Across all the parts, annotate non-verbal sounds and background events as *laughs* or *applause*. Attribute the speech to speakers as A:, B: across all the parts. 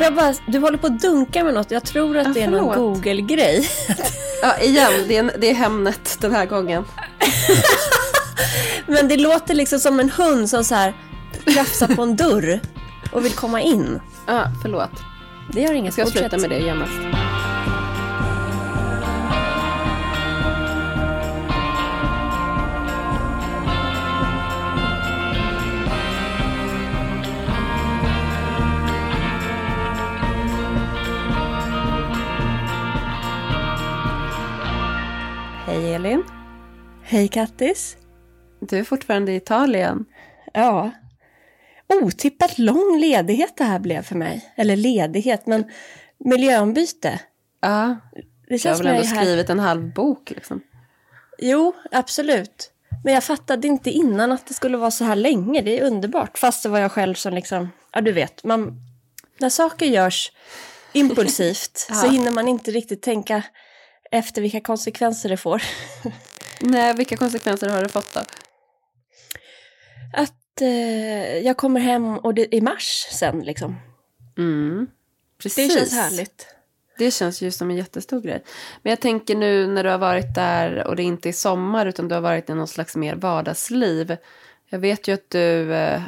A: Får jag bara, du håller på att dunka med något. Jag tror att
B: Ja,
A: det är någon. Google-grej.
B: Ja, igen, det är, det är Hemnet den här gången.
A: Men det låter liksom som en hund som så här krafsar på en dörr och vill komma in.
B: Ja, förlåt.
A: Det gör inget.
B: Ska jag sluta med det genast? Hej Elin.
A: Hej Kattis.
B: Du är fortfarande i Italien.
A: Ja. Otippat lång ledighet det här blev för mig. Eller ledighet, men miljöombyte.
B: Ja,
A: Det
B: du har
A: känns
B: väl ändå
A: är här.
B: skrivit en halv bok liksom.
A: Jo, absolut. Men jag fattade inte innan att det skulle vara så här länge. Det är underbart. Fast det var jag själv som liksom, ja du vet, man, när saker görs impulsivt *laughs* så
B: Ja.
A: hinner man inte riktigt tänka efter vilka konsekvenser det får. *laughs*
B: Nej, vilka konsekvenser har det fått då?
A: Att eh, jag kommer hem och det är mars sen liksom.
B: Mm. Precis.
A: Det känns härligt.
B: Det känns ju som en jättestor grej. Men jag tänker nu när du har varit där och det inte är sommar utan du har varit i någon slags mer vardagsliv. Jag vet ju att du eh,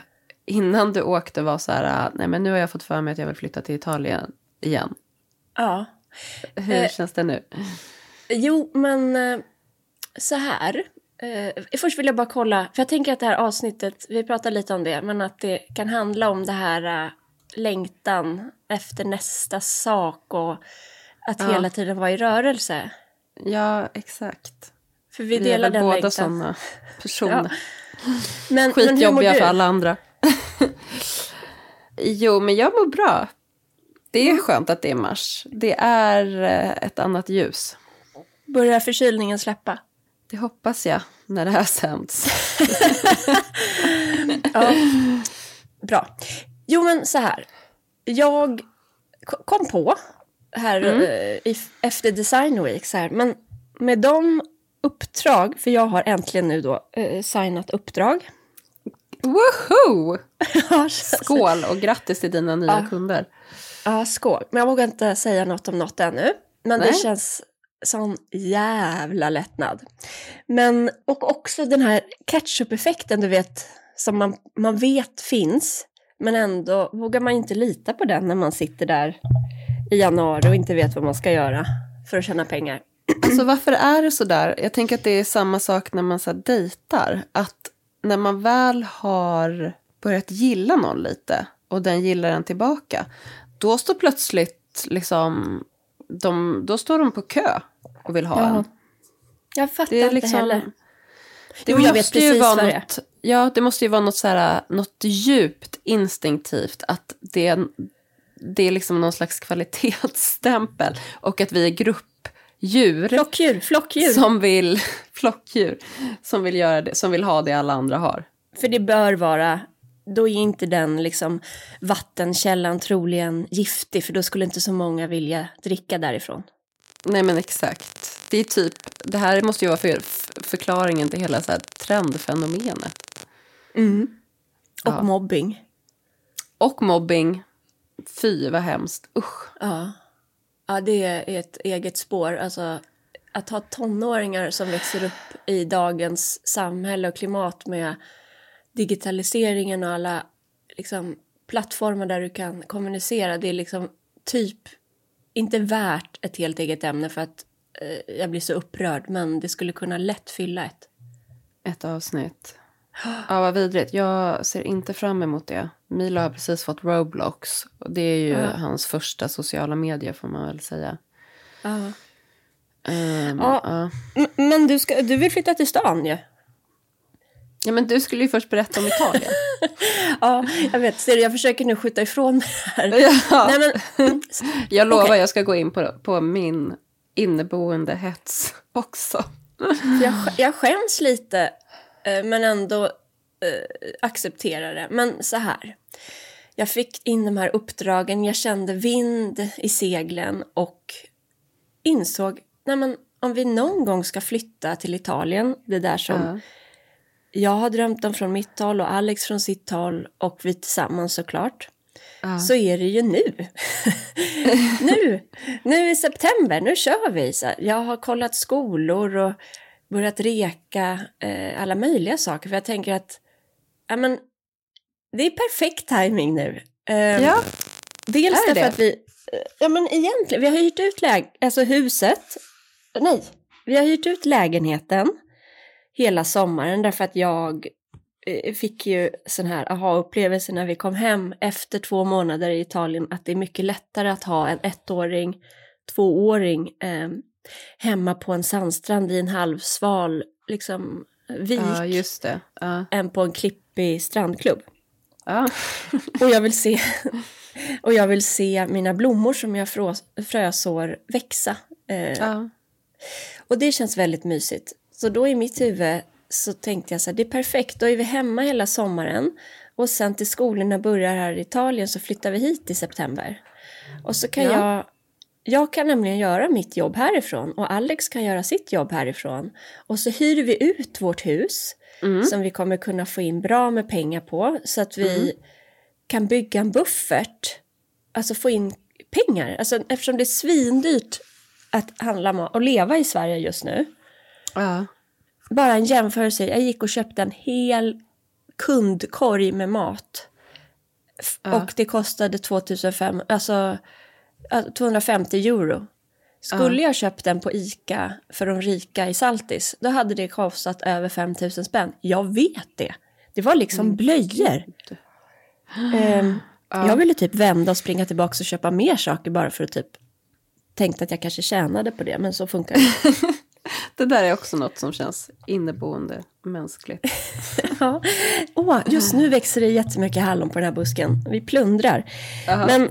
B: innan du åkte var så här, ah, nej men nu har jag fått för mig att jag vill flytta till Italien igen.
A: Ja.
B: Hur
A: Eh,
B: känns det nu?
A: Jo, men eh, så här. Eh, först vill jag bara kolla, för jag tänker att det här avsnittet, vi pratar lite om det, men att det kan handla om det här eh, längtan efter nästa sak och att
B: Ja.
A: hela tiden vara i rörelse.
B: Ja, exakt.
A: För vi,
B: Vi är
A: delar
B: väl
A: den
B: båda sådana *laughs* personer.
A: Men, men
B: Skitjobbiga
A: du?
B: för alla andra. *laughs* jo, men jag mår bra. Det är
A: Mm.
B: skönt att det är mars. Det är ett annat ljus.
A: Börjar förkylningen släppa?
B: Det hoppas jag när det här sänds. *laughs* *laughs*
A: Ja. Bra. Jo, men så här. Jag ko- kom på här
B: Mm.
A: eh, i, efter Design Week så här, men med de uppdrag, för jag har äntligen nu då eh, signat uppdrag.
B: Woho! *laughs* Skål och grattis till dina nya
A: Ja.
B: kunder.
A: Ja, skål. Men jag vågar inte säga något om något ännu. Men det
B: Nej.
A: känns sån jävla lättnad. Men, och också den här ketchup-effekten, du vet, som man, man vet finns. Men ändå vågar man inte lita på den när man sitter där i januari och inte vet vad man ska göra för att tjäna pengar.
B: Alltså varför är det så där? Jag tänker att det är samma sak när man så här, dejtar. Att när man väl har börjat gilla någon lite och den gillar en tillbaka. Då står plötsligt liksom, de, då står de på kö och vill ha
A: Ja,
B: en.
A: Jag fattar
B: Det är
A: inte
B: liksom,
A: heller.
B: Det
A: Jo, jag vet
B: måste ju
A: precis
B: vara
A: vad det är.
B: Ja, det måste ju vara något, så här, något djupt instinktivt. Att det är, det är liksom någon slags kvalitetsstämpel. Och att vi är gruppdjur.
A: Flockdjur, flockdjur.
B: Som vill, *laughs* flockdjur. Som vill, göra det, som vill ha det alla andra har.
A: För det bör vara, då är inte den liksom vattenkällan troligen giftig, för då skulle inte så många vilja dricka därifrån.
B: Nej men exakt. Det är typ, det här måste ju vara för, förklaringen till hela så här trendfenomenet.
A: Och
B: Ja.
A: mobbing.
B: Och mobbing. Fy vad hemskt. Usch.
A: Ja. ja, det är ett eget spår. Alltså, att ha tonåringar som växer upp i dagens samhälle och klimat med digitaliseringen och alla liksom, plattformar där du kan kommunicera, det är liksom typ inte värt ett helt eget ämne för att eh, jag blir så upprörd, men det skulle kunna lätt fylla ett.
B: Ett avsnitt. Ja, vad vidrigt. Jag ser inte fram emot det. Milo har precis fått Roblox. Och det är ju
A: Ja.
B: hans första sociala medier får man väl säga.
A: Ja.
B: Ehm,
A: Ja. Men du, ska, du vill flytta till stan ju.
B: ja, men du skulle ju först berätta om Italien. *laughs*
A: Ja, jag vet. Ser du, jag försöker nu skjuta ifrån mig här.
B: ja.
A: Nej, men, *laughs*
B: Jag lovar,
A: Okej.
B: jag ska gå in på, på min inneboende hets också.
A: jag, jag skäms lite, eh, men ändå eh, accepterar det. Men så här. Jag fick in de här uppdragen, jag kände vind i seglen och insåg, nej men om vi någon gång ska flytta till Italien, det där som
B: Ja.
A: Jag har drömt om från mitt håll och Alex från sitt håll och vi tillsammans såklart.
B: Ja.
A: så är det ju nu. *laughs* nu, nu i september, nu kör vi. Så jag har kollat skolor och börjat reka eh, alla möjliga saker. För jag tänker att ja, men, det är perfekt timing nu. Eh,
B: Ja,
A: Dels
B: Är
A: därför
B: det?
A: att vi, ja men egentligen, vi har hyrt ut läg- alltså huset, nej, vi har hyrt ut lägenheten hela sommaren därför att jag eh, fick ju sån här aha-upplevelse när vi kom hem efter två månader i Italien att det är mycket lättare att ha en ettåring, tvååring eh, hemma på en sandstrand i en halvsval liksom, vik
B: ja. Ja.
A: än på en klippig strandklubb.
B: Ja. *laughs*
A: Och jag vill se, *laughs* och jag vill se mina blommor som jag frösår växa. Eh, och det känns väldigt mysigt. Så då i mitt huvud så tänkte jag så här, det är perfekt, då är vi hemma hela sommaren. Och sen till skolorna börjar här i Italien så flyttar vi hit i september. Och så kan
B: Ja.
A: jag, jag kan nämligen göra mitt jobb härifrån och Alex kan göra sitt jobb härifrån. Och så hyr vi ut vårt hus
B: Mm.
A: som vi kommer kunna få in bra med pengar på så att vi kan bygga en buffert, alltså få in pengar. Alltså, eftersom det är svindyrt att handla och leva i Sverige just nu.
B: Ja.
A: Bara en jämförelse, jag gick och köpte en hel kundkorg med mat.
B: Ja.
A: Och det kostade 2005, alltså ja, 250 euro. Skulle jag köpt den på ICA för de rika i Saltis, då hade det kostat över 5000 spänn. Jag vet det. Det var liksom blöjor. Ehm, Jag ville typ vända och springa tillbaka och köpa mer saker bara för att typ tänkte att jag kanske tjänade på det, men så funkar det. *laughs*
B: Det där är också något som känns inneboende mänskligt. *laughs*
A: Ja. Åh, just nu växer det jättemycket hallon på den här busken. Vi plundrar. Men,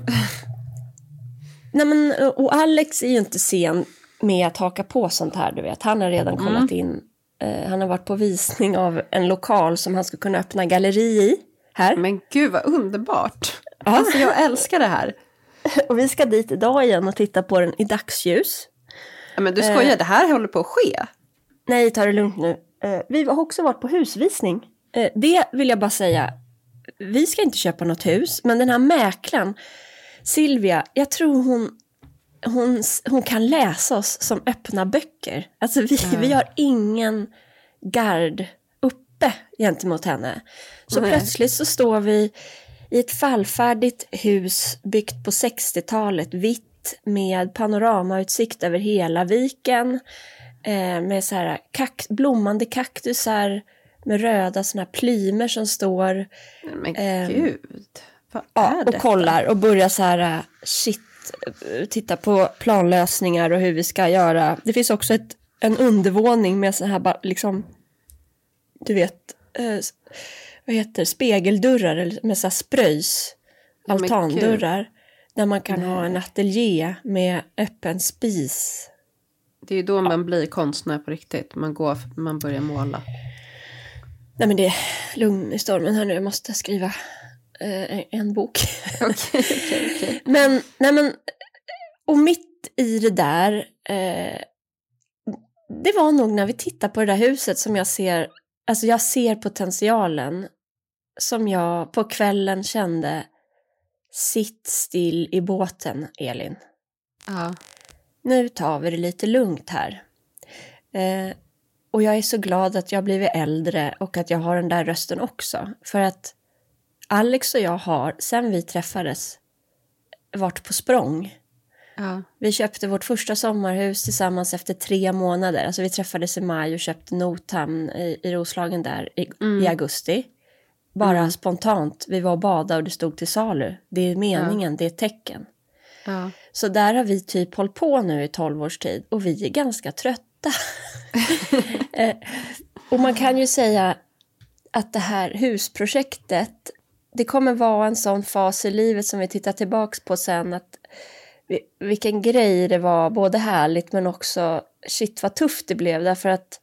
A: nej men, och Alex är ju inte sen med att haka på sånt här, du vet. Han har redan kollat in, eh, han har varit på visning av en lokal som han ska kunna öppna galleri i här.
B: Men gud vad underbart.
A: Ja.
B: Alltså jag älskar det här. *laughs*
A: Och vi ska dit idag igen och titta på den i dagsljus.
B: Men du skojar, det här håller på att ske.
A: Nej, ta det lugnt nu. Eh, vi har också varit på husvisning. Eh, det vill jag bara säga. Vi ska inte köpa något hus, men den här mäklaren, Silvia, jag tror hon, hon, hon kan läsa oss som öppna böcker. Alltså vi, vi har ingen gard uppe gentemot henne. Så
B: Nej.
A: plötsligt så står vi i ett fallfärdigt hus byggt på 60-talet, vitt med panoramautsikt över hela viken. Eh, med så här kak- blommande kaktusar med röda såna här plymer som står.
B: Men
A: Ehm,
B: gud, vad
A: Ja,
B: är
A: och
B: detta?
A: kollar och börjar så här, äh, shit, äh, titta på planlösningar och hur vi ska göra. Det finns också ett, en undervåning med så här, liksom, du vet, eh, vad heter det, spegeldörrar eller med så här spröjs, altandörrar. Där man kan ha en ateljé med öppen spis.
B: Det är ju då man blir konstnär på riktigt. Man, går, man börjar måla.
A: Nej men det är lugn i stormen här nu, jag måste skriva eh, en- bok. *laughs*
B: Okej, okej, okej.
A: Men, nej men, och mitt i det där, eh, det var nog när vi tittar på det där huset som jag ser, alltså jag ser potentialen som jag på kvällen kände, sitt still i båten, Elin.
B: Ja.
A: Nu tar vi det lite lugnt här. Eh, och jag är så glad att jag blivit äldre och att jag har den där rösten också. För att Alex och jag har, sen vi träffades, varit på språng.
B: Ja.
A: Vi köpte vårt första sommarhus tillsammans efter tre månader. Alltså vi träffades i maj och köpte Nothamn i, i Roslagen där i, i augusti. Bara spontant. Vi var och badade och det stod till salu. Det är meningen, det är ett tecken.
B: Ja.
A: Så där har vi typ hållit på nu i 12 års tid och vi är ganska trötta. *laughs* Eh, och man kan ju säga att det här husprojektet, det kommer vara en sån fas i livet som vi tittar tillbaks på sen att vi- vilken grej det var, både härligt men också shit vad tufft det blev därför att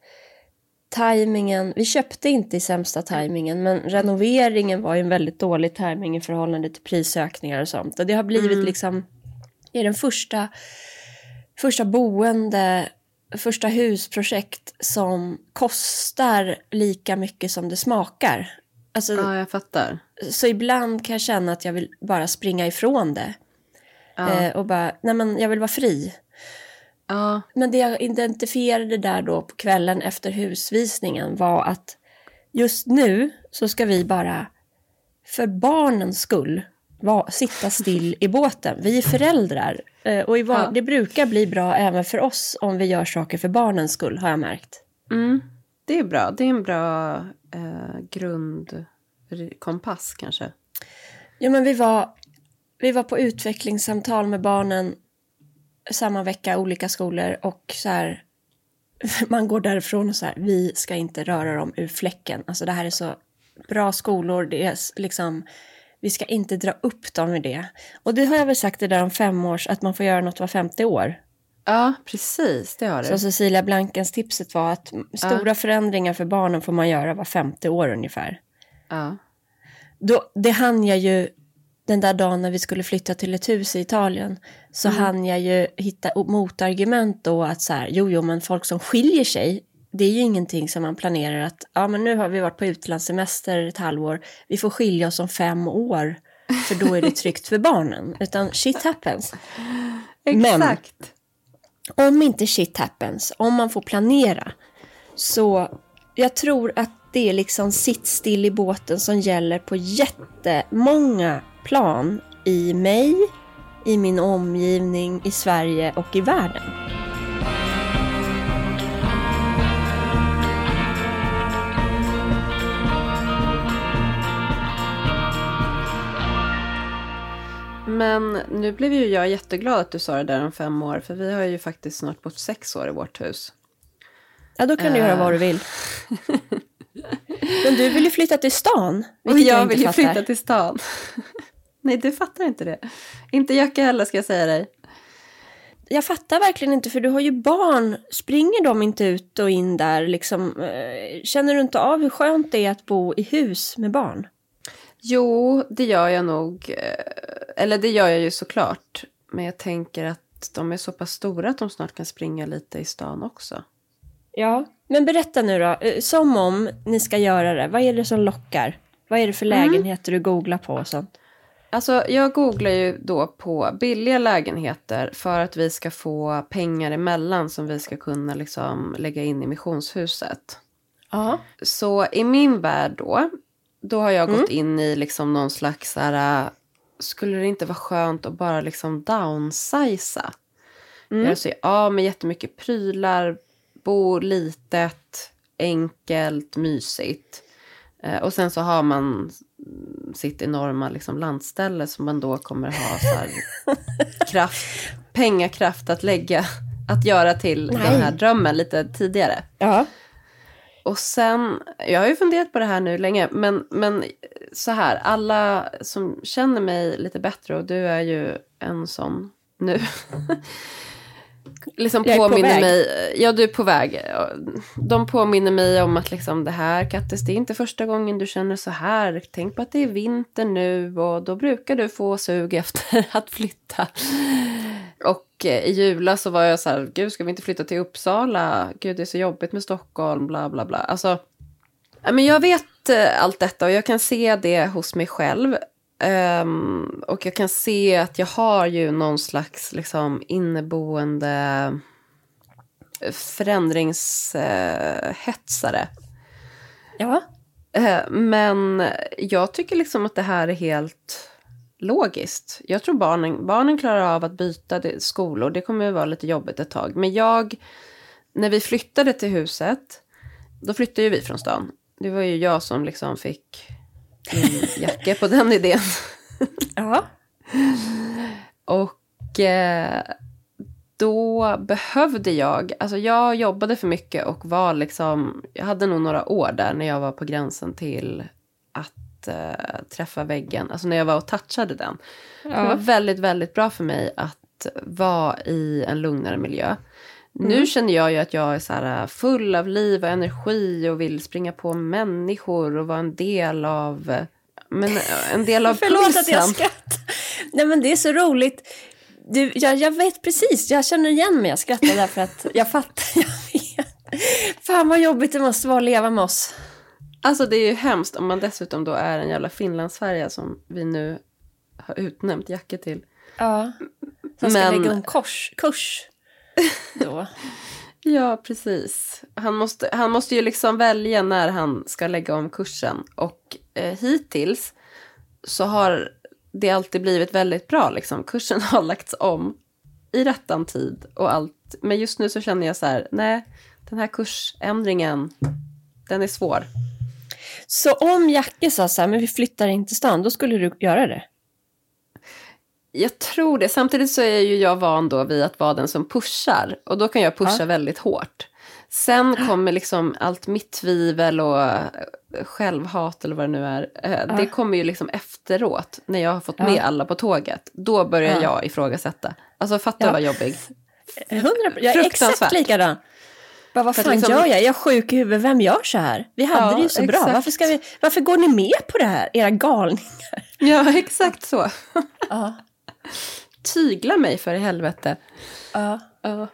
A: tajmingen, vi köpte inte i sämsta tajmingen men renoveringen var ju en väldigt dålig tajming i förhållande till prisökningar och sånt och det har blivit liksom det är den första, första boende, första husprojekt som kostar lika mycket som det smakar. Alltså,
B: Ja, jag fattar.
A: Så ibland kan jag känna att jag vill bara springa ifrån det.
B: Ja.
A: Eh, och bara, nej men jag vill vara fri.
B: Ja.
A: Men det jag identifierade där då på kvällen efter husvisningen var att just nu så ska vi bara för barnens skull va, sitta still i båten. Vi är föräldrar eh, och i
B: Ja.
A: det brukar bli bra även för oss om vi gör saker för barnens skull har jag märkt.
B: Mm. Det är bra. Det är en bra eh, grundkompass kanske.
A: Ja men vi var, vi var på utvecklingssamtal med barnen samma vecka, olika skolor och så här *laughs* man går därifrån och så här, vi ska inte röra dem ur fläcken. Alltså det här är så bra skolor, det är liksom, vi ska inte dra upp dem i det. Och det har jag väl sagt det där om fem års, att man får göra något var femte år.
B: Ja, precis. Det har du.
A: Så Cecilia Blankens tipset var att stora förändringar för barnen får man göra var femte år ungefär.
B: Ja.
A: Då, det hann jag ju den där dagen när vi skulle flytta till ett hus i Italien så hann jag ju hitta motargument då att så här, jo, jo, men folk som skiljer sig, det är ju ingenting som man planerar att, ja, men nu har vi varit på utlandssemester ett halvår, vi får skilja oss om fem år, för då är det tryggt för barnen, utan shit happens. Men-
B: Exakt.
A: Om inte shit happens, om man får planera, så jag tror att det är liksom sitt still i båten som gäller på jättemånga plan i mig, i min omgivning, i Sverige och i världen.
B: Men nu blev ju jag jätteglad att du sa det där om fem år. För vi har ju faktiskt snart bott sex år i vårt hus.
A: Ja, då kan du
B: Äh.
A: göra vad du vill. *laughs* Men du vill ju flytta till stan,
B: Och jag
A: inte
B: vill ju flytta till stan. *laughs* Nej, du fattar inte det. Inte Jacka heller ska jag säga dig.
A: Jag fattar verkligen inte, för du har ju barn. Springer de inte ut och in där? Liksom, eh, känner du inte av hur skönt det är att bo i hus med barn?
B: Jo, det gör jag nog. eh, Eller det gör jag ju såklart. Men jag tänker att de är så pass stora att de snart kan springa lite i stan också.
A: Ja, men berätta nu då. Eh, Som om ni ska göra det. Vad är det som lockar? Vad är det för lägenheter du googlar på och sånt?
B: Alltså, jag googlar ju då på billiga lägenheter för att vi ska få pengar emellan som vi ska kunna liksom lägga in i missionshuset.
A: Ja.
B: Så i min värld då, då har jag gått in i liksom någon slags så här, äh, skulle det inte vara skönt att bara liksom downsiza? Göra sig av med jättemycket prylar, bo litet, enkelt, mysigt. Eh, och sen så har man sitt enorma liksom landställe som man då kommer ha så här *laughs* kraft, pengakraft att lägga, att göra till
A: Nej.
B: den här drömmen lite tidigare.
A: Ja.
B: Och sen, jag har ju funderat på det här nu länge, men, men så här, alla som känner mig lite bättre, och du är ju en sån nu. *laughs* liksom
A: Jag på
B: påminner
A: väg.
B: mig, ja du är på väg. De påminner mig om att liksom det här Kattis, det är inte första gången du känner så här. Tänk på att det är vinter nu och då brukar du få sug efter *laughs* att flytta. Och eh, i julas så var jag så här, gud ska vi inte flytta till Uppsala? Gud det är så jobbigt med Stockholm, bla bla bla. Alltså, men jag vet eh, allt detta och jag kan se det hos mig själv. Ehm, och jag kan se att jag har ju någon slags liksom inneboende förändringshetsare.
A: Ja.
B: Eh, Men jag tycker liksom att det här är helt logiskt. Jag tror barnen, barnen klarar av att byta det- skolor. Det kommer att vara lite jobbigt ett tag. Men jag, när vi flyttade till huset, då flyttade ju vi från stan. Det var ju jag som liksom fick min jacka på den idén.
A: Ja.
B: Och eh, då behövde jag, alltså jag jobbade för mycket och var liksom, jag hade nog några år där när jag var på gränsen till att eh, träffa väggen, alltså när jag var och touchade den. Det var
A: ja.
B: väldigt, väldigt bra för mig att vara i en lugnare miljö. Nu känner jag ju att jag är så här full av liv och energi och vill springa på människor och vara en del av, men en del av *laughs*
A: Förlåt
B: pulsen.
A: att jag skrattar. Nej men det är så roligt. Du, jag, jag vet precis, jag känner igen mig. Jag skrattar därför att jag fattar. *laughs* Jag vet. Fan vad jobbigt det måste vara att leva med oss.
B: Alltså det är ju hemskt om man dessutom då är en jävla Finlandsfärja som vi nu har utnämnt Jacke till.
A: Ja. Som ska
B: Men-
A: lägga om kurs. kurs då. *laughs*
B: Ja, precis. Han måste, han måste ju liksom välja när han ska lägga om kursen. Och eh, hittills så har det alltid blivit väldigt bra. Liksom. Kursen *laughs* har lagts om i rättan tid och allt. Men just nu så känner jag så här, nej, den här kursändringen, den är svår.
A: Så om Jacke sa så här, men vi flyttar in till stan, då skulle du göra det?
B: Jag tror det. Samtidigt så är ju jag van då vid att vara den som pushar. Och då kan jag pusha
A: Ja.
B: väldigt hårt. Sen kommer liksom allt mitt tvivel och eh, självhat eller vad det nu är. eh, Det kommer ju liksom efteråt. När jag har fått
A: Ja.
B: med alla på tåget. Då börjar
A: Ja.
B: jag ifrågasätta. Alltså fatta
A: Ja.
B: vad jobbig.
A: Hundra Jag är exakt likadan. Bara, vad fan
B: liksom-
A: gör jag? Jag är sjuk i huvudet. Vem gör så här? Vi hade
B: Ja,
A: det ju så bra.
B: exakt.
A: Varför, ska vi, varför går ni med på det här? Era galningar.
B: Ja, *laughs* exakt så.
A: Ja.
B: Tygla mig för i helvete.
A: ja.
B: Ja.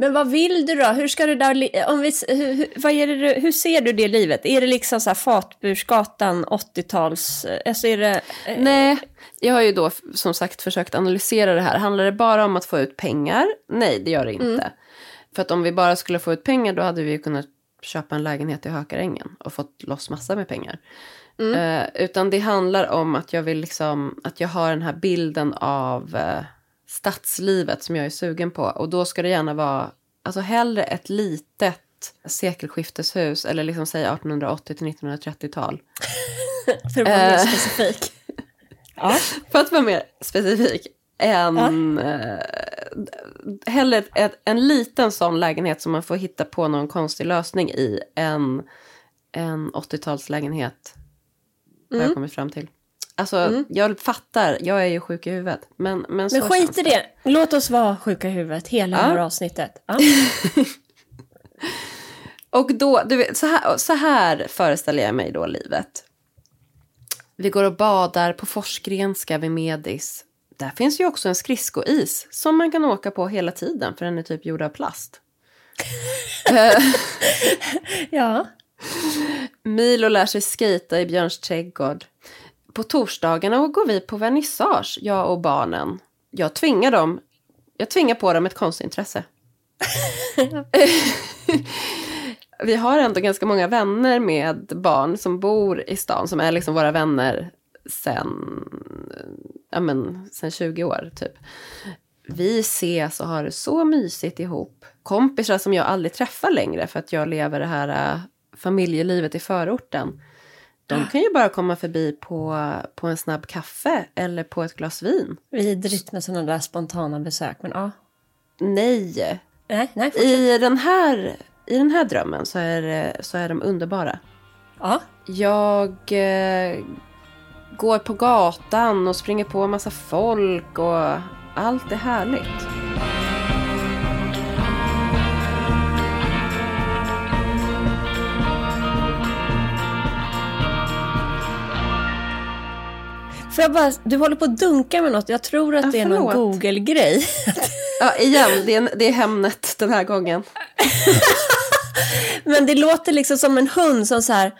A: Men vad vill du då? Hur ska du där... Om vi, hur, vad är det, hur ser du det livet? Är det liksom så här Fatbursgatan 80-tals... Alltså är det... eh,
B: Nej, jag har ju då som sagt försökt analysera det här. Handlar det bara om att få ut pengar? Nej, det gör det inte.
A: Mm.
B: För att om vi bara skulle få ut pengar då hade vi ju kunnat köpa en lägenhet i Hökarängen och fått loss massa med pengar.
A: Mm.
B: Eh, utan det handlar om att jag vill liksom, att jag har den här bilden av eh, stadslivet som jag är sugen på. Och då ska det gärna vara, alltså hellre ett litet sekelskifteshus eller liksom säg 1880 till 1930-tal. *laughs*
A: För att vara mer
B: Eh.
A: specifik. *laughs* ja.
B: För att vara mer specifik. En, eh, hellre ett, en liten sån lägenhet som man får hitta på någon konstig lösning i än en 80-talslägenhet. Har jag kommit fram till. Alltså, jag fattar, jag är ju sjuk i huvudet. Men, men,
A: Men skit i det. Låt oss vara sjuka i huvudet hela
B: Ja.
A: det här avsnittet. Ja. *laughs*
B: Och då, du vet, så här, så här föreställer jag mig då livet. Vi går och badar på Forsgrenska vid Medis. Där finns ju också en skridskois som man kan åka på hela tiden för den är typ gjord av plast. *laughs*
A: ja.
B: Milo lär sig skita i Björns trädgård. På torsdagarna går vi på vernissage, jag och barnen. Jag tvingar dem, jag tvingar på dem ett konstintresse. *laughs* vi har ändå ganska många vänner med barn som bor i stan, som är liksom våra vänner sen, ja men, sen 20 år typ. Vi ses och har det så mysigt ihop. Kompisar som jag aldrig träffar längre för att jag lever det här äh, familjelivet i förorten. De kan ju bara komma förbi på, på en snabb kaffe eller på ett glas vin.
A: Vidrigt med sådana där spontana besök. Men ja.
B: Nej,
A: Nej, nej.
B: i den här, i den här drömmen så är, det- så är de underbara.
A: Ja.
B: Jag eh, går på gatan och springer på en massa folk och allt är härligt.
A: Får jag bara, du håller på att dunka med något. Jag tror att
B: Ja,
A: det är någon. Google-grej. *laughs*
B: Ja, igen, det är, det är Hemnet den här gången. *laughs*
A: Men det låter liksom som en hund som så här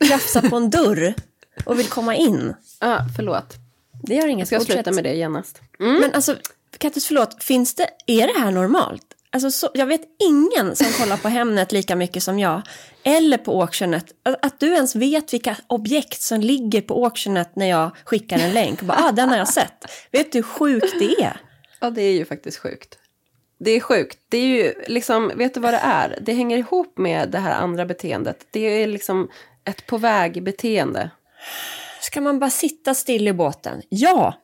A: krafsar på en dörr och vill komma in.
B: Ja, förlåt.
A: Det gör inget.
B: Jag ska
A: Fortsätt.
B: sluta med det genast.
A: Men alltså, Kattis, förlåt. Finns det, är det här normalt? Alltså, så, jag vet ingen som kollar på Hemnet lika mycket som jag. Eller på Auctionet. Att, att du ens vet vilka objekt som ligger på Auctionet när jag skickar en länk. Bara, ah, den har jag sett. Vet du hur sjukt det är?
B: Ja, det är ju faktiskt sjukt. Det är sjukt. Det är ju liksom, vet du vad det är? Det hänger ihop med det här andra beteendet. Det är liksom ett på väg-beteende.
A: Ska man bara sitta still i båten? Ja,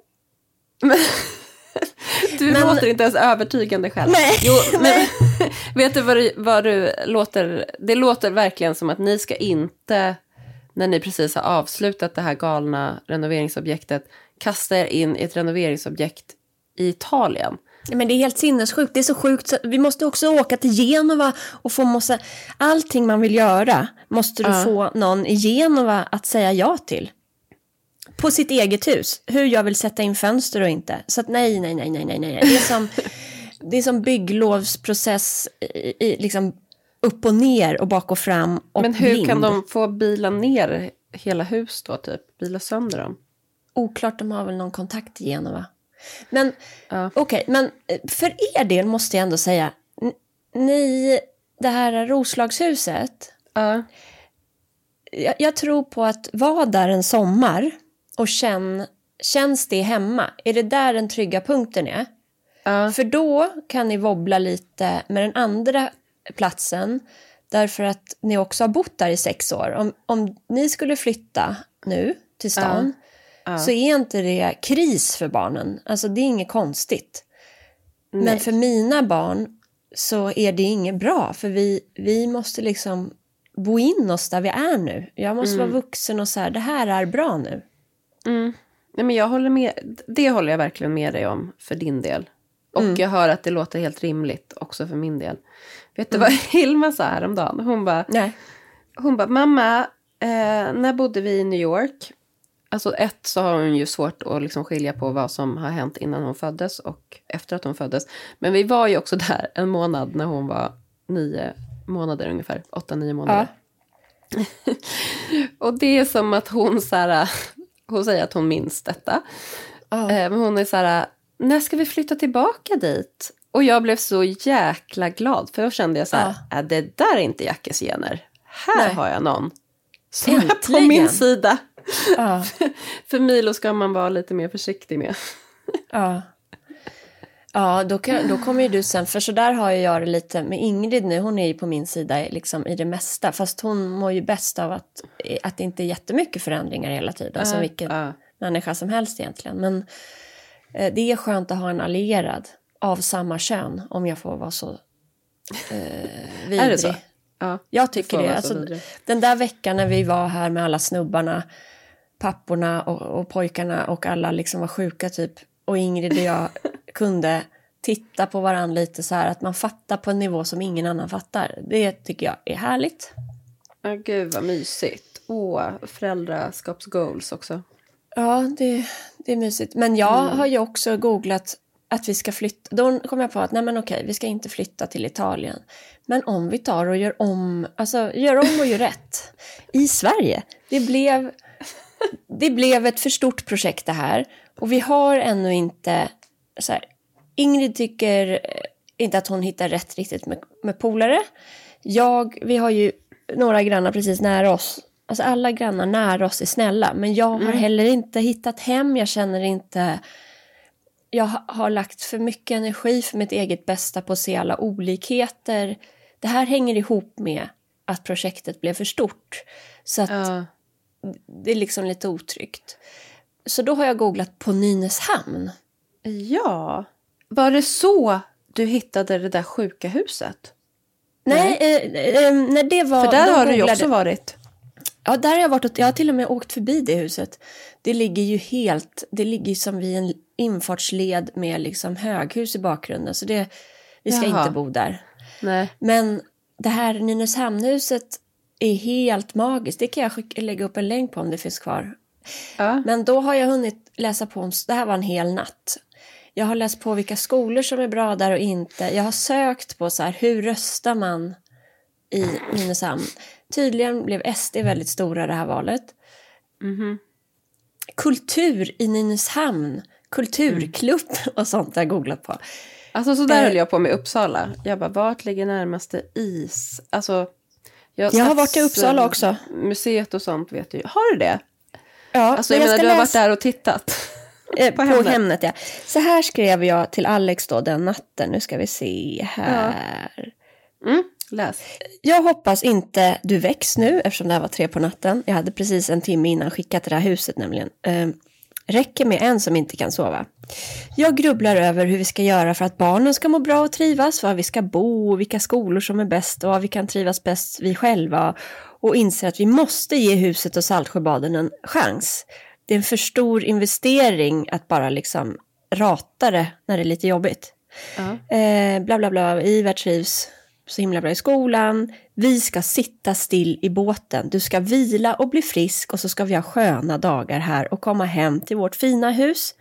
A: *laughs* *laughs*
B: Du
A: Men-
B: låter inte ens övertygande själv.
A: Nej.
B: Jo, *laughs* men, *laughs* vet du vad, du vad du låter? Det låter verkligen som att ni ska inte, när ni precis har avslutat det här galna renoveringsobjektet, kasta er in i ett renoveringsobjekt i Italien.
A: Men det är helt sinnessjukt. Det är så sjukt. Så vi måste också åka till Genova och få massa... Allting man vill göra måste du
B: Ja.
A: få någon i Genova att säga ja till. På sitt eget hus. Hur jag vill sätta in fönster och inte. Så att nej, nej, nej, nej, nej, nej. Det är som, det är som bygglovsprocess i, i liksom upp och ner och bak och fram och
B: Men hur
A: blind.
B: kan de få bila ner hela hus då, typ? Bila sönder dem?
A: Oklart, de har väl någon kontakt i Genova. Men
B: Ja.
A: okej, men eh, för er del måste jag ändå säga, ni, det här Roslagshuset,
B: Ja.
A: jag, jag tror på att vara där en sommar och känn, känns det hemma? Är det där den trygga punkten är?
B: Ja.
A: För då kan ni wobbla lite med den andra platsen därför att ni också har bott där i sex år. Om, om ni skulle flytta nu till stan
B: Ja.
A: så är inte det kris för barnen. Alltså det är inget konstigt.
B: Nej.
A: Men för mina barn så är det inget bra för vi, vi måste liksom bo in oss där vi är nu. Jag måste vara vuxen och så här, det här är bra nu.
B: Mm. Nej, men jag håller med, det håller jag verkligen med dig om för din del. Och jag hör att det låter helt rimligt också för min del. Vet du vad *laughs* Hilma sa häromdagen? Hon bara,
A: Nej.
B: hon bara mamma, eh, när bodde vi i New York? Alltså ett så har hon ju svårt att liksom skilja på vad som har hänt innan hon föddes och efter att hon föddes. Men vi var ju också där en månad när hon var nio månader ungefär, åtta, nio månader. *laughs* och det är som att hon så här, hon säger att hon minns detta. Eh, Men hon är så här, när ska vi flytta tillbaka dit? Och jag blev så jäkla glad, för då kände jag så här, äh, det där är inte Jackes gener. Här
A: Nej.
B: har jag någon som är på
A: Äntligen.
B: min sida. *laughs*
A: Ja.
B: För Milo ska man vara lite mer försiktig med.
A: Ja. Ja, då, kan, då kommer ju du sen, för så där har jag det lite med Ingrid nu, hon är ju på min sida liksom i det mesta, fast hon mår ju bäst av att, att det inte är jättemycket förändringar hela tiden, som vilken
B: Ja.
A: människa som helst egentligen. Men eh, det är skönt att ha en allierad av samma kön, om jag får vara så eh, vidrig. *laughs*
B: Är det så? Ja.
A: Jag tycker det. Alltså, den där veckan när vi var här med alla snubbarna, papporna och, och pojkarna och alla liksom var sjuka typ. Och Ingrid och jag kunde titta på varandra lite så här att man fattar på en nivå som ingen annan fattar. Det tycker jag är härligt.
B: Ja, gud vad mysigt. Åh, föräldraskapsgoals också.
A: Ja, det, det är mysigt. Men jag har ju också googlat att vi ska flytta. Då kom jag på att nej men okej, vi ska inte flytta till Italien. Men om vi tar och gör om, alltså gör om och gör rätt i Sverige. Det blev, det blev ett för stort projekt det här. Och vi har ännu inte, så här, Ingrid tycker eh, inte att hon hittar rätt riktigt med, med polare. Jag, vi har ju några grannar precis nära oss. Alltså alla grannar nära oss är snälla. Men jag har heller inte hittat hem. Jag känner inte... Jag ha- har lagt för mycket energi för mitt eget bästa på att se alla olikheter. Det här hänger ihop med att projektet blev för stort. Så att
B: Ja.
A: det är liksom lite otryggt. Så då har jag googlat på Nynäshamn.
B: Ja. Var det så du hittade det där sjuka huset?
A: Nej, eh, eh, när det var...
B: För där har du ju
A: googlade-
B: också varit.
A: Ja, där har jag varit jag har till och med åkt förbi det huset. Det ligger ju helt, det ligger som vid en infartsled med liksom höghus i bakgrunden. Så det, vi ska
B: Jaha.
A: inte bo där.
B: Nej.
A: Men det här Nynäshamnhuset är helt magiskt. Det kan jag skicka, lägga upp en länk på om det finns kvar.
B: Ja.
A: Men då har jag hunnit läsa på om, det här var en hel natt. Jag har läst på vilka skolor som är bra där och inte. Jag har sökt på så här, hur röstar man i Nynäshamn? Tydligen blev SD väldigt stora det här valet.
B: Mhm.
A: Kultur i Nynäshamn, kulturklubb och sånt har jag googlat på.
B: Alltså så där
A: Eh.
B: höll jag på med Uppsala. Jag bara, vart ligger närmaste is? Alltså,
A: Jag har varit i Uppsala också.
B: Museet och sånt vet du. Har du det?
A: Ja,
B: Alltså jag, menar, du har varit där och tittat.
A: Eh, på,
B: Hemnet.
A: Hemnet. ja. Så här skrev jag till Alex då den natten. Nu ska vi se här.
B: Mm, läs.
A: Jag hoppas inte du väcks nu eftersom det här var tre på natten. Jag hade precis en timme innan skickat det här huset nämligen. Eh, räcker med en som inte kan sova. Jag grubblar över hur vi ska göra för att barnen ska må bra och trivas, var vi ska bo, vilka skolor som är bäst och var vi kan trivas bäst vi själva och inser att vi måste ge huset och Saltsjöbaden en chans. Det är en för stor investering att bara liksom rata det när det är lite jobbigt.
B: Ja.
A: Eh, bla bla bla, Ivar trivs så himla bra i skolan. Vi ska sitta still i båten. Du ska vila och bli frisk och så ska vi ha sköna dagar här och komma hem till vårt fina hus.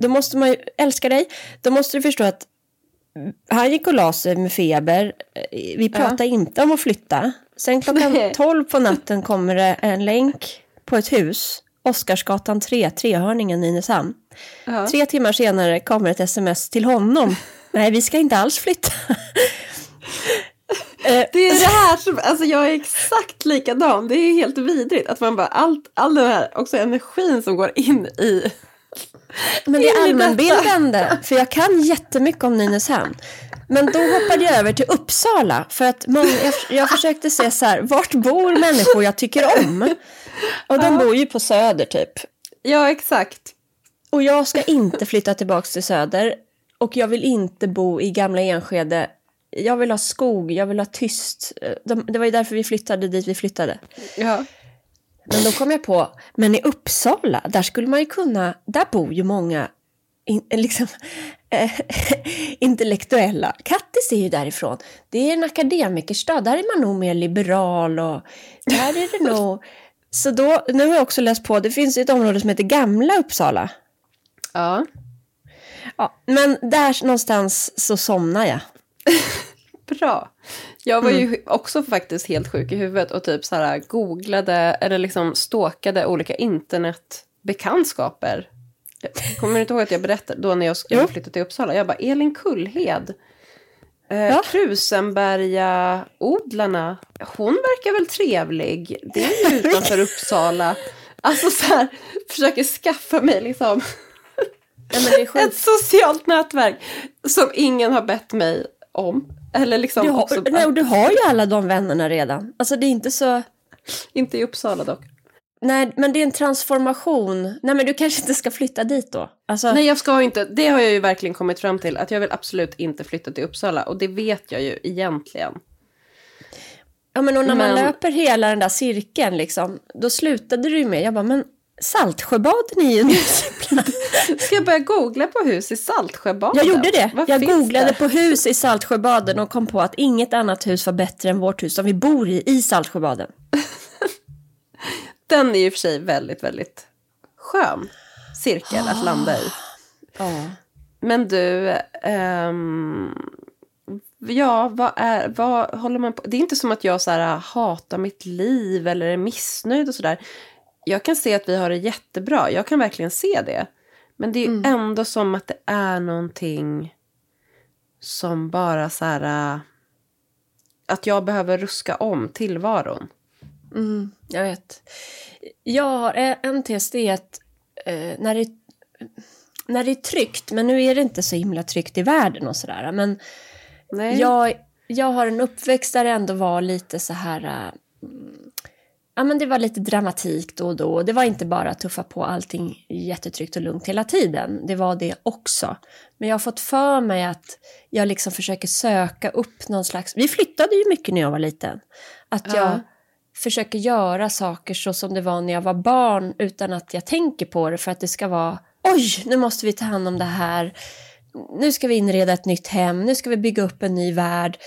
A: Då måste man ju älska dig. Då måste du förstå att han gick och la sig med feber. Eh, Vi pratade inte om att flytta. Sen klockan *laughs*
B: Nej.
A: 12 på natten kommer det en länk på ett hus. Oscarsgatan 3, Trehörningen, Nynäshamn.
B: Ja.
A: Tre timmar senare kommer ett sms till honom. *laughs* Nej, vi ska inte alls flytta. *laughs*
B: Det är det här som, alltså jag är exakt likadan. Det är helt vidrigt att man bara, allt, all den här också energin som går in i.
A: Men det är allmänbildande, för jag kan jättemycket om Nynäshamn. Men då hoppade jag över till Uppsala, för att många, jag, jag försökte se så här, vart bor människor jag tycker om? Och de bor ju på Söder typ.
B: Ja, exakt.
A: Och jag ska inte flytta tillbaka till Söder. Och jag vill inte bo i gamla Enskede. Jag vill ha skog, jag vill ha tyst. De, det var ju därför vi flyttade dit vi flyttade.
B: Ja.
A: Men då kom jag på, men i Uppsala, där skulle man ju kunna, där bor ju många in, liksom, eh, *laughs* intellektuella. Kattis är ju därifrån. Det är en akademikerstad, där är man nog mer liberal och där är det nog... Så då, nu har jag också läst på, det finns ett område som heter Gamla Uppsala.
B: Ja.
A: Ja, men där någonstans så somnar jag. *laughs*
B: Bra. Jag var ju också faktiskt helt sjuk i huvudet och typ så här googlade eller liksom stalkade olika internetbekantskaper. Jag kommer inte ihåg att jag berättade då när jag skulle flytta till Uppsala. Jag bara, Elin Kullhed. Eh,
A: Ja.
B: Krusenberga-odlarna. Hon verkar väl trevlig. Det är ju *laughs* utanför Uppsala. Alltså så här, försöker skaffa mig liksom
A: är
B: ett socialt nätverk som ingen har bett mig om. Eller liksom
A: Du
B: också,
A: har, nej, och du har ju alla de vännerna redan. Alltså det är inte så...
B: inte i Uppsala dock.
A: Nej, men det är en transformation. Nej, men du kanske inte ska flytta dit då. Alltså,
B: Nej, jag ska inte. Det har jag ju verkligen kommit fram till. Att jag vill absolut inte flytta till Uppsala. Och det vet jag ju egentligen.
A: ja, men och när man
B: men-
A: löper hela den där cirkeln, liksom, då slutade du ju med, jag bara, men Saltsjöbaden är ju mysigt. *laughs*
B: Ska jag börja googla på hus i Saltsjöbaden?
A: Jag gjorde det.
B: Vad
A: jag googlade
B: det?
A: på hus i Saltsjöbaden och kom på att inget annat hus var bättre än vårt hus som vi bor i, i Saltsjöbaden. *laughs*
B: Den är ju för sig väldigt, väldigt skön cirkel att landa i. Men du, ehm, ja, vad är, vad håller man på? Det är inte som att jag så här, hatar mitt liv eller är missnöjd och sådär. Jag kan se att vi har det jättebra, jag kan verkligen se det. Men det är ju ändå som att det är någonting som bara så här, äh, att jag behöver ruska om tillvaron.
A: Mm, jag vet. Jag har en tes, det är att eh, när, det, när det är tryggt, men nu är det inte så himla tryggt i världen och sådär, men
B: Nej.
A: jag, jag har en uppväxt där det ändå var lite så här... äh, Ja, men det var lite dramatik då och då. Det var inte bara att tuffa på allting jättetryggt och lugnt hela tiden. Det var det också. Men jag har fått för mig att jag liksom försöker söka upp någon slags... Vi flyttade ju mycket när jag var liten. Att jag
B: Ja
A: försöker göra saker så som det var när jag var barn utan att jag tänker på det för att det ska vara oj, nu måste vi ta hand om det här. Nu ska vi inreda ett nytt hem, nu ska vi bygga upp en ny värld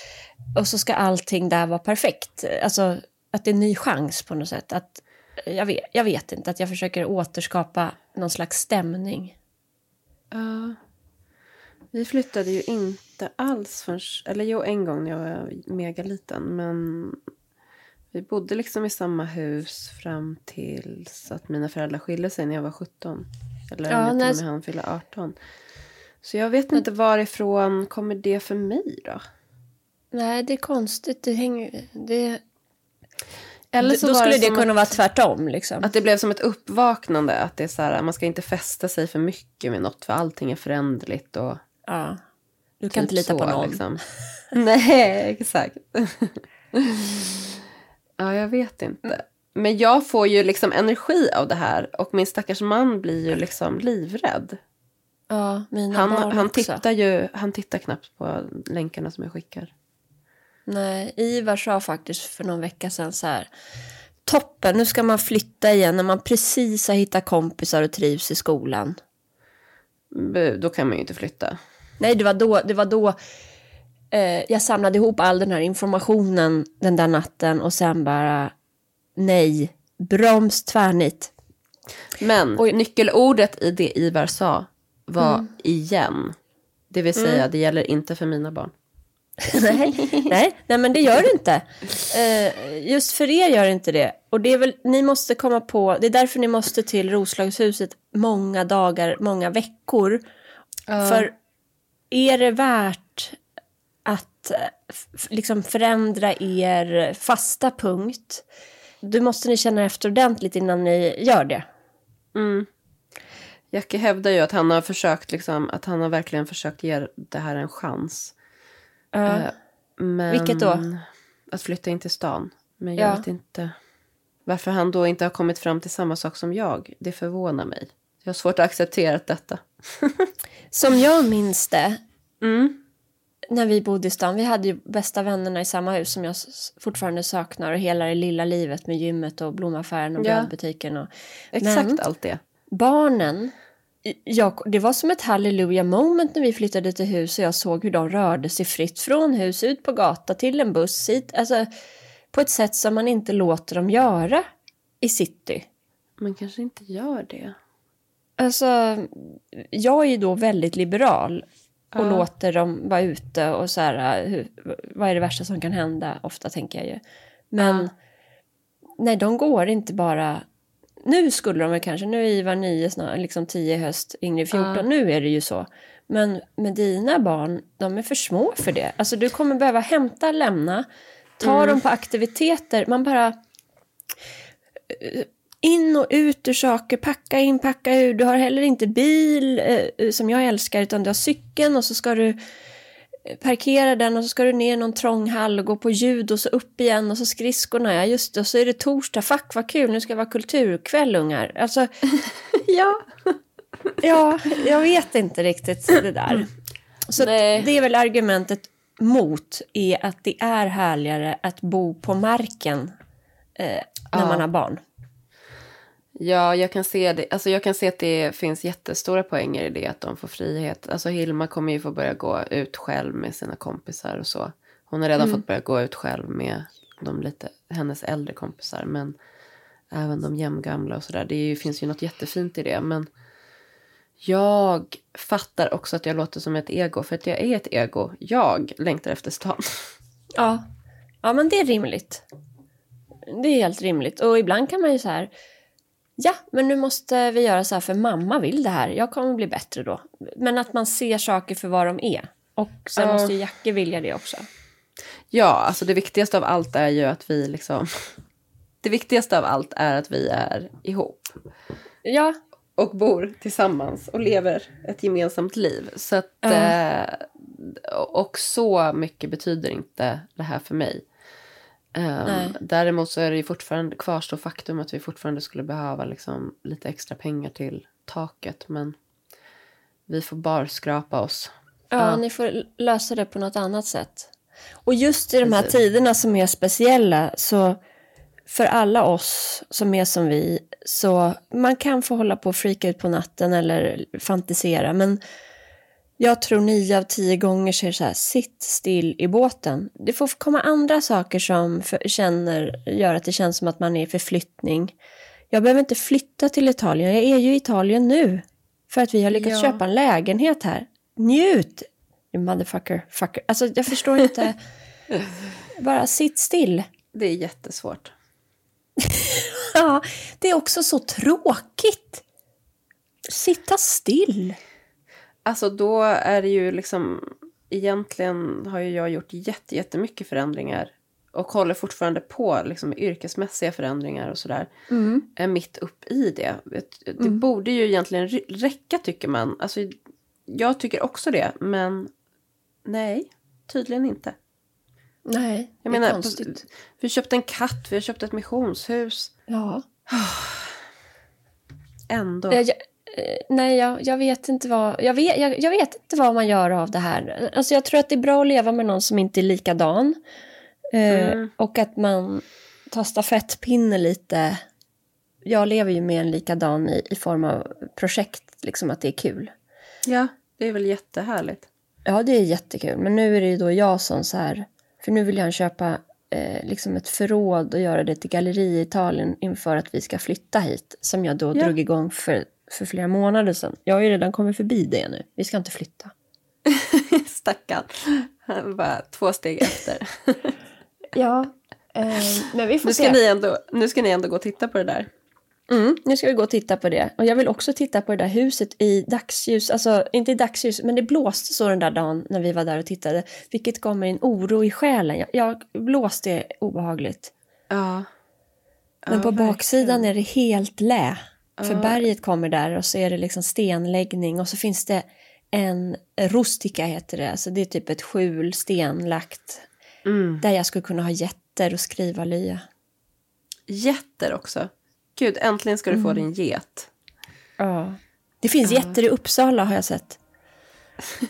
A: och så ska allting där vara perfekt. Alltså att det är en ny chans på något sätt. Att, jag, vet, jag vet inte, att jag försöker återskapa någon slags stämning.
B: Ja. Vi flyttade ju inte alls förrän, eller jo en gång när jag var megaliten. Men vi bodde liksom i samma hus fram tills att mina föräldrar skilde sig när jag var 17. Eller
A: Ja,
B: när till han fyllde 18. Så jag vet inte varifrån kommer det för mig då?
A: Nej, det är konstigt. Det hänger... Det,
B: Eller så
A: då skulle
B: det
A: det kunna
B: att-
A: vara tvärtom. Liksom.
B: Att det blev som ett uppvaknande. Att det är så här, man ska inte fästa sig för mycket med något. För allting är föränderligt. Och
A: Ja. Du kan
B: typ
A: inte lita
B: så,
A: på någon.
B: Liksom. *laughs* Nej, exakt. *laughs* ja, jag vet inte. Men jag får ju liksom energi av det här. Och min stackars man blir ju liksom livrädd.
A: Ja, mina
B: Han,
A: barn
B: han,
A: också.
B: tittar ju, han tittar knappt på länkarna som jag skickar.
A: Nej, Ivar sa faktiskt för någon vecka sedan så här. Toppen, nu ska man flytta igen när man precis har hittat kompisar och trivs i skolan.
B: Bu, Då kan man ju inte flytta.
A: Nej, det var då, det var då eh, jag samlade ihop all den här informationen den där natten och sen bara nej, broms, tvärnit.
B: Men
A: Oj.
B: nyckelordet i det Ivar sa var
A: Mm.
B: igen. Det vill säga, det gäller inte för mina barn. *laughs*
A: nej, nej, nej, men det gör det inte. Eh, just för er gör det inte det. Och det är väl, ni måste komma på, det är därför ni måste till Roslagshuset många dagar, många veckor. För är det värt att eh, liksom förändra er fasta punkt, då måste ni känna efter ordentligt innan ni gör det.
B: Mm. Jackie hävdar ju att han har försökt, liksom, att han har verkligen försökt ge det här en chans.
A: Ja.
B: Eh, men
A: Vilket då?
B: Att flytta in till stan. Men
A: Ja.
B: jag vet inte varför han då inte har kommit fram till samma sak som jag. Det förvånar mig. Jag har svårt att acceptera detta. *laughs*
A: Som jag minns det,
B: Mm.
A: När vi bodde i stan, vi hade ju bästa vännerna i samma hus som jag fortfarande saknar och hela det lilla livet med gymmet och blomaffären och brödbutiken. Och,
B: Exakt
A: Men-
B: allt det.
A: barnen, jag, det var som ett halleluja moment när vi flyttade till hus och jag såg hur de rörde sig fritt från hus, ut på gata, till en buss, hit, alltså på ett sätt som man inte låter dem göra i city.
B: Men kanske inte gör det.
A: Alltså, jag är ju då väldigt liberal och låter dem vara ute och så här, hur, vad är det värsta som kan hända? Ofta tänker jag ju. Men nej, de går inte bara... Nu skulle de väl kanske, nu är Ivar 9, snart, liksom 10 i höst, Ingrid 14,
B: Ja.
A: nu är det ju så. Men med dina barn, de är för små för det. Alltså du kommer behöva hämta, lämna, ta
B: Mm.
A: dem på aktiviteter. Man bara in och ut ur saker, packa in, packa ur. Du har heller inte bil eh, som jag älskar utan du har cykeln och så ska du eh, parkera den och så ska du ner i någon trång hall och gå på ljud och så upp igen och så skridskorna, ja just det, och så är det torsdag, fuck vad kul, nu ska det vara kulturkväll ungar. Alltså, *laughs*
B: Ja. *laughs*
A: ja, jag vet inte riktigt det där. Så
B: Nej.
A: det är väl argumentet mot är att det är härligare att bo på marken eh, när
B: Ja.
A: man har barn.
B: Ja, jag kan, se det. Alltså, jag kan se att det finns jättestora poänger i det, att de får frihet. Alltså, Hilma kommer ju få börja gå ut själv med sina kompisar och så. Hon har redan fått börja gå ut själv med de lite, hennes äldre kompisar, men även de jämngamla och sådär. Det ju, finns ju något jättefint i det, men jag fattar också att jag låter som ett ego, för att jag är ett ego. Jag längtar efter stan.
A: Ja. ja, men det är rimligt. Det är helt rimligt. Och ibland kan man ju så här, ja, men nu måste vi göra så här för mamma vill det här. Jag kommer bli bättre då. Men att man ser saker för vad de är. Och sen
B: Ja.
A: måste ju Jacke vilja det också.
B: Ja, alltså det viktigaste av allt är ju att vi liksom... *laughs* Det viktigaste av allt är att vi är ihop.
A: Ja,
B: och bor tillsammans och lever ett gemensamt liv. Så att,
A: Ja.
B: eh, och så mycket betyder inte det här för mig. Um, däremot så är det ju fortfarande kvarstår faktum att vi fortfarande skulle behöva liksom lite extra pengar till taket. Men vi får bara skrapa oss.
A: ja,
B: Ja.
A: ni får lösa det på något annat sätt. Och just i de här
B: Precis.
A: tiderna som är speciella så för alla oss som är som vi så man kan få hålla på och freaka ut på natten eller fantisera men jag tror nio av tio gånger det så här, sitt still i båten. Det får komma andra saker som för, känner, gör att det känns som att man är i förflyttning. Jag behöver inte flytta till Italien, jag är ju i Italien nu. För att vi har lyckats
B: Ja.
A: köpa en lägenhet här. Njut! You motherfucker, fucker. Alltså jag förstår inte. *laughs* Bara sitt still.
B: Det är jättesvårt. *laughs*
A: Ja, det är också så tråkigt. Sitta still.
B: Alltså då är det ju liksom... Egentligen har ju jag gjort jätte, jättemycket förändringar. Och håller fortfarande på liksom, med yrkesmässiga förändringar och sådär. Är mitt upp i det. Det det borde ju egentligen räcka tycker man. Alltså, jag tycker också det. Men nej, tydligen inte.
A: Nej,
B: Jag
A: det är
B: menar,
A: konstigt.
B: vi köpte en katt, vi har köpt ett missionshus.
A: Ja. *sighs*
B: Ändå.
A: Jag, eh, nej, jag, jag vet inte vad... Jag vet, jag, jag vet inte vad man gör av det här. Alltså jag tror att det är bra att leva med någon som inte är likadan. Eh,
B: Mm.
A: Och att man tar stafettpinne lite. Jag lever ju med en likadan i, i form av projekt, liksom att det är kul.
B: Ja, det är väl jättehärligt.
A: Ja, det är jättekul. Men nu är det ju då jag som så här... För nu vill jag köpa eh, liksom ett förråd och göra det till galleri i Italien inför att vi ska flytta hit. Som jag då
B: Ja.
A: drog igång för, för flera månader sedan. Jag har ju redan kommit förbi det nu. Vi ska inte flytta. *laughs*
B: Stackarn. Han bara två steg efter. *laughs*
A: Ja, eh, men vi får
B: Nu
A: se.
B: ska, ni ändå, nu ska ni ändå gå och titta på det där.
A: Mm, nu ska vi gå och titta på det. Och jag vill också titta på det där huset i dagsljus. Alltså, inte i dagsljus, men det blåste så den där dagen när vi var där och tittade. Vilket gav mig en oro i själen. Jag, jag blåste obehagligt.
B: Ja.
A: Men på baksidan är det helt lä. För berget kommer där och så är det liksom stenläggning och så finns det en rustika heter det. Alltså det är typ ett skjul stenlagt.
B: Mm.
A: Där jag skulle kunna ha getter och skriva lya.
B: Getter också. Gud, äntligen ska du få din get.
A: Ja. Det finns getter i Uppsala har jag sett.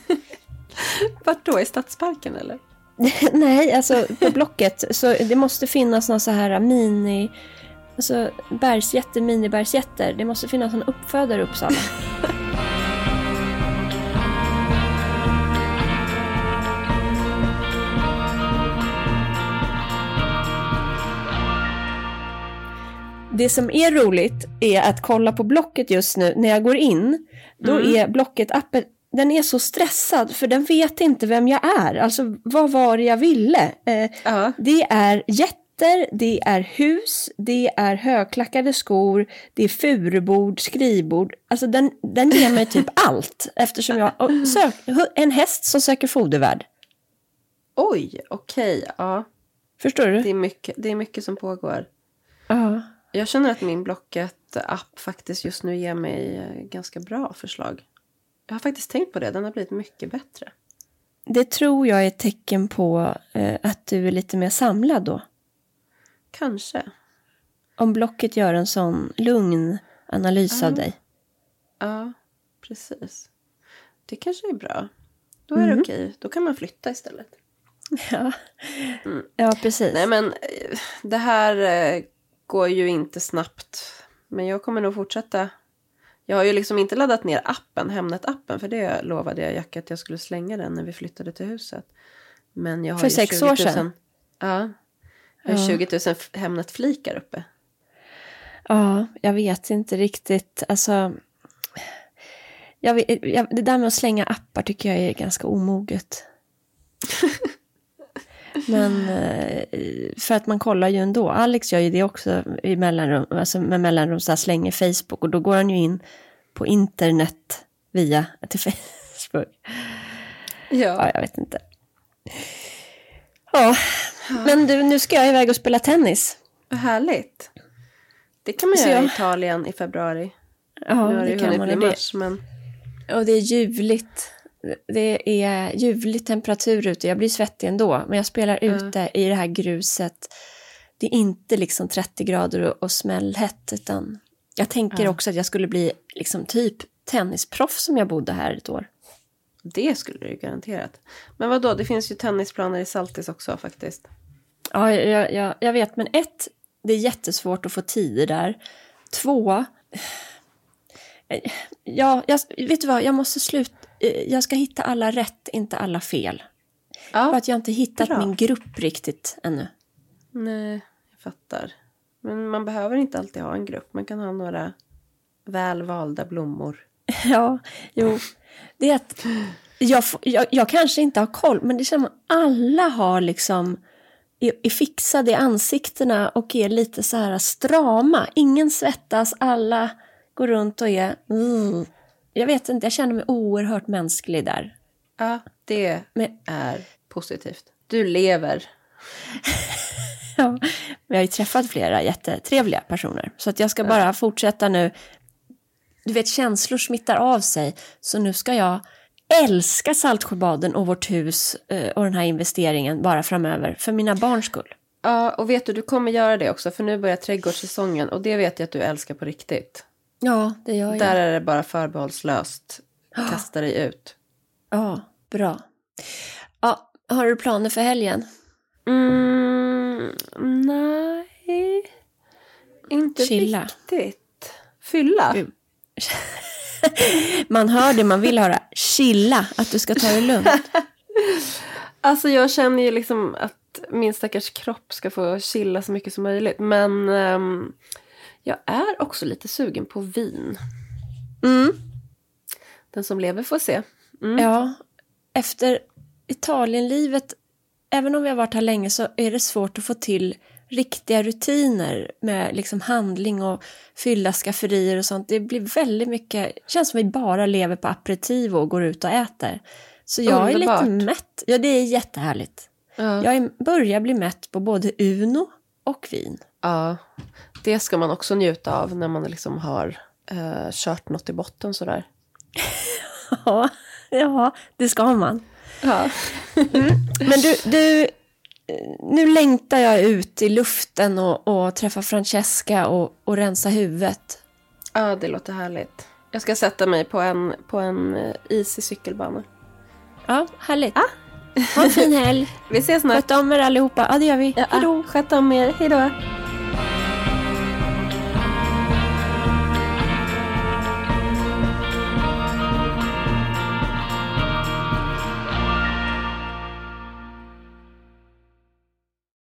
A: *laughs*
B: Vart då? I Stadsparken eller? *laughs*
A: Nej, alltså på Blocket. Så det måste finnas någon så här mini... Alltså bergsjätter, minibergsjätter. Det måste finnas en uppfödare i Uppsala. *laughs* Det som är roligt är att kolla på Blocket just nu. När jag går in, då är Blocket-appen den är så stressad för den vet inte vem jag är. Alltså vad var det jag ville? Eh,
B: Ja.
A: det är jätter, det är hus, det är högklackade skor, det är furubord, skrivbord. Alltså den, den ger mig typ *laughs* allt eftersom jag... Sök, en häst som söker fodervärd.
B: Oj, okej. Ja,
A: Förstår du?
B: det är, mycket, det är mycket som pågår.
A: Ja.
B: Jag känner att min Blocket-app faktiskt just nu ger mig eh, ganska bra förslag. Jag har faktiskt tänkt på det. Den har blivit mycket bättre.
A: Det tror jag är ett tecken på eh, att du är lite mer samlad då.
B: Kanske.
A: Om Blocket gör en sån lugn analys av dig.
B: Ja, precis. Det kanske är bra. Då är det okej. Då kan man flytta istället. *laughs*
A: Ja, ja precis.
B: Nej, men eh, det här eh, går ju inte snabbt. Men jag kommer nog fortsätta. Jag har ju liksom inte laddat ner appen, Hemnet-appen. För det lovade jag Jack att jag skulle slänga den när vi flyttade till huset. Men jag har
A: För
B: ju
A: sex
B: 20 000,
A: år sedan?
B: Ja. Jag har 20 000 f- Hemnet-flikar uppe.
A: Ja, jag vet inte riktigt. Alltså, jag jag, det där med att slänga appar tycker jag är ganska omoget. *laughs* Men eh, för att man kollar ju ändå. Alex gör ju det också i mellanrum, alltså med mellanrum så slänger Facebook och då går han ju in på internet via till *laughs* Facebook. Ja, jag vet inte. Ja, men du, nu ska jag iväg och spela tennis.
B: Vad härligt. Det kan man
A: Så
B: göra i
A: jag-
B: Italien i februari.
A: Ja,
B: nu har det,
A: det kan man.
B: bli mars, men...
A: och det är ljuvligt. Det är ljuvlig temperatur ute. Jag blir svettig ändå. Men jag spelar ute i det här gruset. Det är inte liksom 30 grader och, och smällhett. Utan jag tänker också att jag skulle bli liksom typ tennisproffs om jag bodde här ett år.
B: Det skulle det ju garanterat. Men vad då? det finns ju tennisplaner i Saltis också faktiskt.
A: Ja, jag, jag, jag vet. Men ett, det är jättesvårt att få tider där. Två, *sighs* ja, jag, vet du vad, jag måste sluta. Jag ska hitta alla rätt, inte alla fel. För
B: Ja,
A: att jag inte hittat
B: bra.
A: min grupp riktigt ännu.
B: nej, jag fattar. Men man behöver inte alltid ha en grupp. Man kan ha några väl valda blommor. *laughs*
A: Ja, jo. Det är att jag, jag, jag kanske inte har koll, men det känns som att alla har liksom är, är fixade i ansiktena och är lite så här strama. Ingen svettas, alla går runt och är... Mm. Jag vet inte, jag känner mig oerhört mänsklig där.
B: Ja, det
A: Men,
B: är positivt. Du lever. *laughs*
A: ja, men jag har ju träffat flera jättetrevliga personer. Så att jag ska bara fortsätta nu. Du vet, känslor smittar av sig. Så nu ska jag älska Saltsjöbaden och vårt hus eh, och den här investeringen bara framöver. För mina barns skull.
B: Ja, och vet du, du kommer göra det också. För nu börjar trädgårdssäsongen. Och det vet jag att du älskar på riktigt.
A: Ja, det gör jag.
B: Där är det bara förbehållslöst. Kasta dig ut.
A: Ja, bra. Ja, har du planer för helgen?
B: Mm, nej. Inte
A: Chilla.
B: riktigt. Fylla?
A: Gud. *laughs* Man hör det man vill höra. Chilla, att du ska ta det lugnt. *laughs*
B: Alltså jag känner ju liksom att min stackars kropp ska få chilla så mycket som möjligt. Men ehm, jag är också lite sugen på vin.
A: Mm.
B: Den som lever får se. Mm.
A: Ja, efter Italienlivet, även om vi har varit här länge så är det svårt att få till riktiga rutiner med liksom handling och fylla skafferier och sånt. Det blir väldigt mycket, det känns som vi bara lever på aperitivo och går ut och äter. Så jag
B: Underbart.
A: är lite mätt. Ja, det är jättehärligt.
B: Ja.
A: Jag är, börjar bli mätt på både Uno och vin.
B: ja, det ska man också njuta av när man liksom har eh, kört något i botten sådär. *laughs*
A: Ja, ja det ska man.
B: Ja.
A: Men du, du, nu längtar jag ut i luften och, och träffa Francesca och, och rensa huvudet.
B: ja, det låter härligt. Jag ska sätta mig på en, på en eh, isig cykelbana.
A: Ja, härligt. Ha en fin helg. *laughs*
B: Vi ses snart.
A: Sköt om er allihopa. Ja, det gör vi.
B: Ja,
A: Hej då.
B: Sköt om er. Hej då.